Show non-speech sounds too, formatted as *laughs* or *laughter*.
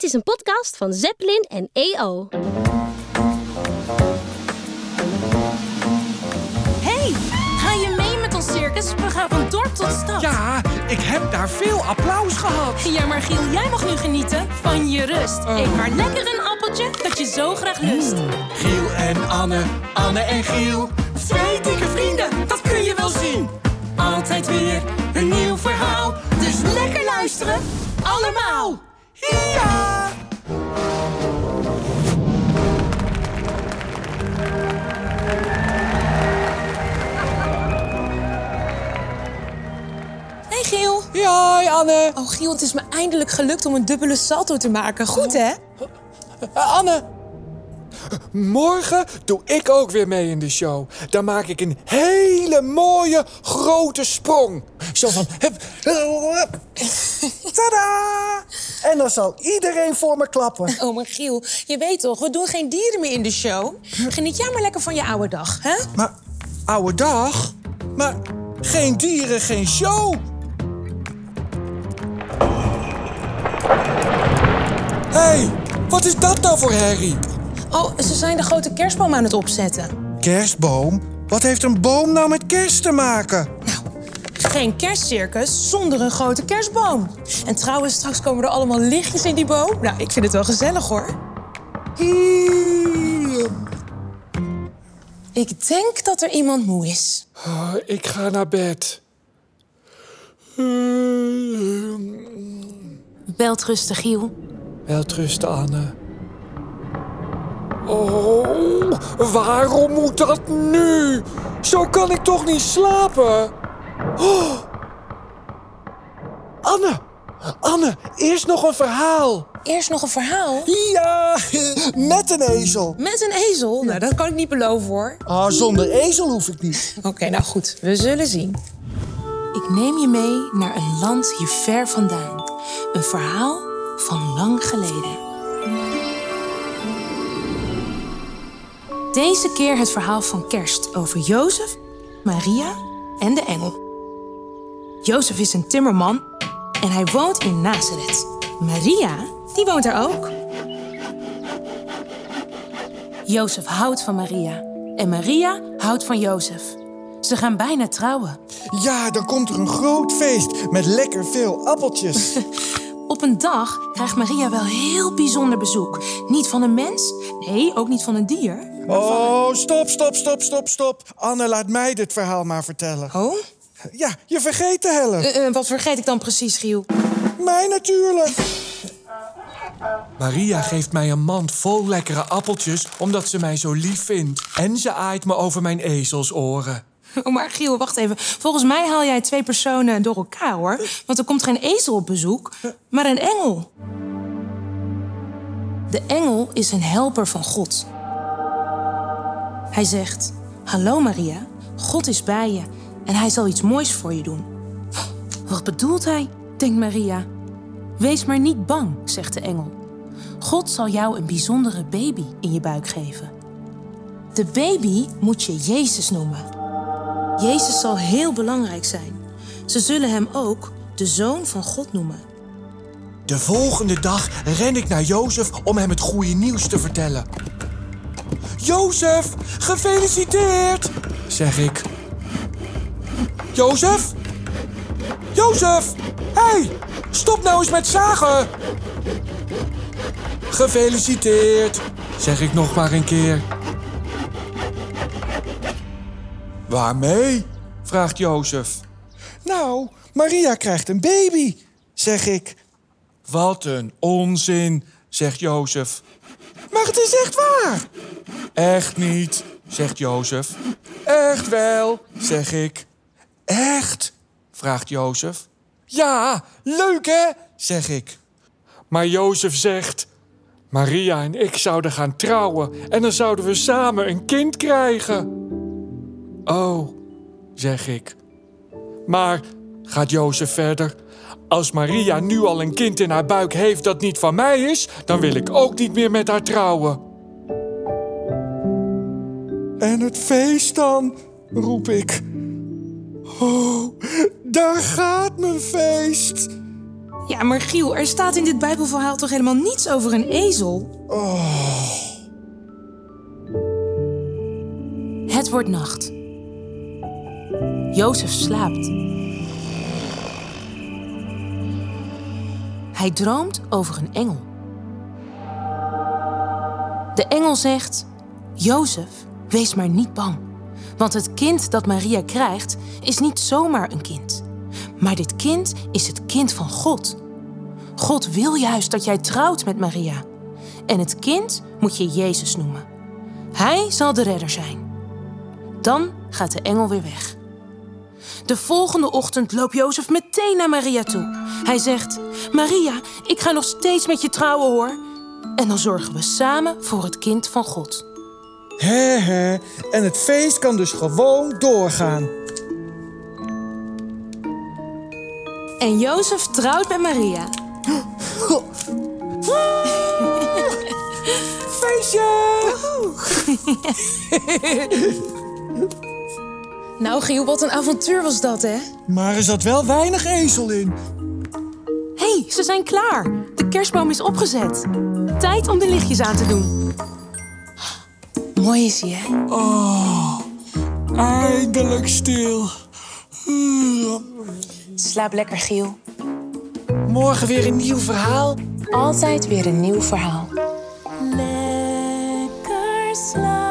Dit is een podcast van Zeppelin en EO. Hey, ga je mee met ons circus? We gaan van dorp tot stad. Ja, ik heb daar veel applaus gehad. Ja, maar Giel, jij mag nu genieten van je rust. Eet maar lekker een appeltje dat je zo graag lust. Giel en Anne, Anne en Giel. Twee dikke vrienden, dat kun je wel zien. Altijd weer een nieuw verhaal. Dus lekker luisteren, allemaal. Ja! Hey Giel. Ja, Anne. Oh Giel, het is me eindelijk gelukt om een dubbele salto te maken. Goed hè? Eh, Anne. Morgen doe ik ook weer mee in de show. Dan maak ik een hele mooie grote sprong. Zo van... Hup, hup. *laughs* Tada! En dan zal iedereen voor me klappen. Oh, maar Giel, je weet toch, we doen geen dieren meer in de show. Geniet jij maar lekker van je oude dag, hè? Maar, oude dag? Maar geen dieren, geen show. hey, wat is dat nou voor herrie? Oh, ze zijn de grote kerstboom aan het opzetten. Kerstboom? Wat heeft een boom nou met kerst te maken? Geen kerstcircus zonder een grote kerstboom. En trouwens, straks komen er allemaal lichtjes in die boom. Nou, ik vind het wel gezellig hoor. Ik denk dat er iemand moe is. Ah, ik ga naar bed. Belt rustig, Giel. Welterusten, Anne. Oh, waarom moet dat nu? Zo kan ik toch niet slapen? Oh. Anne, Anne, eerst nog een verhaal. Eerst nog een verhaal. Ja, met een ezel. Met een ezel? Nou, dat kan ik niet beloven hoor. Ah, zonder ezel hoef ik niet. Oké, nou goed, we zullen zien. Ik neem je mee naar een land hier ver vandaan. Een verhaal van lang geleden. Deze keer het verhaal van kerst over Jozef, Maria en de engel. Jozef is een timmerman en hij woont in Nazareth. Maria, die woont er ook. Jozef houdt van Maria en Maria houdt van Jozef. Ze gaan bijna trouwen. Ja, dan komt er een groot feest met lekker veel appeltjes. *laughs* *laughs* Op een dag krijgt Maria wel heel bijzonder bezoek. Niet van een mens, nee, ook niet van een dier. Oh, stop, stop, stop, stop, stop. Anne, laat mij dit verhaal maar vertellen. Oh? Ja, je vergeet te hellen. Eh, eh, wat vergeet ik dan precies, Giel? Mij natuurlijk. Maria geeft mij een mand vol lekkere appeltjes omdat ze mij zo lief vindt. En ze aait me over mijn ezelsoren. *laughs* Oh, maar Giel, wacht even. Volgens mij haal jij twee personen door elkaar, hoor. Want er komt geen ezel op bezoek, maar een engel. De engel is een helper van God. Hij zegt: Hallo Maria, God is bij je en hij zal iets moois voor je doen. Wat bedoelt hij? denkt Maria. Wees maar niet bang, zegt de engel. God zal jou een bijzondere baby in je buik geven. De baby moet je Jezus noemen. Jezus zal heel belangrijk zijn. Ze zullen hem ook de zoon van God noemen. De volgende dag ren ik naar Jozef om hem het goede nieuws te vertellen. Jozef, gefeliciteerd, zeg ik. Jozef? Jozef! Hé, hey, stop nou eens met zagen! Gefeliciteerd, zeg ik nog maar een keer. Waarmee? vraagt Jozef. Nou, Maria krijgt een baby, zeg ik. Wat een onzin, zegt Jozef. Maar het is echt waar. Echt niet, zegt Jozef. Echt wel, zeg ik. Echt? vraagt Jozef. Ja, leuk hè, zeg ik. Maar Jozef zegt... Maria en ik zouden gaan trouwen en dan zouden we samen een kind krijgen. Oh, zeg ik. Maar, gaat Jozef verder, als Maria nu al een kind in haar buik heeft dat niet van mij is, dan wil ik ook niet meer met haar trouwen. En het feest dan, roep ik. Oh, daar gaat mijn feest. Ja, maar Giel, er staat in dit Bijbelverhaal toch helemaal niets over een ezel? Het wordt nacht. Jozef slaapt. Hij droomt over een engel. De engel zegt: Jozef, wees maar niet bang. Want het kind dat Maria krijgt is niet zomaar een kind. Maar dit kind is het kind van God. God wil juist dat jij trouwt met Maria. En het kind moet je Jezus noemen. Hij zal de redder zijn. Dan gaat de engel weer weg. De volgende ochtend loopt Jozef meteen naar Maria toe. Hij zegt: Maria, ik ga nog steeds met je trouwen hoor. En dan zorgen we samen voor het kind van God. Hè hè. En het feest kan dus gewoon doorgaan. En Jozef trouwt met Maria. Feestje! *laughs* Nou, Giel, wat een avontuur was dat, hè? Maar er zat wel weinig ezel in. Hé, hey, ze zijn klaar. De kerstboom is opgezet. Tijd om de lichtjes aan te doen. Mooi is hij, hè? Eindelijk stil. Slaap lekker, Giel. Morgen weer een nieuw verhaal. Altijd weer een nieuw verhaal. Lekker slapen.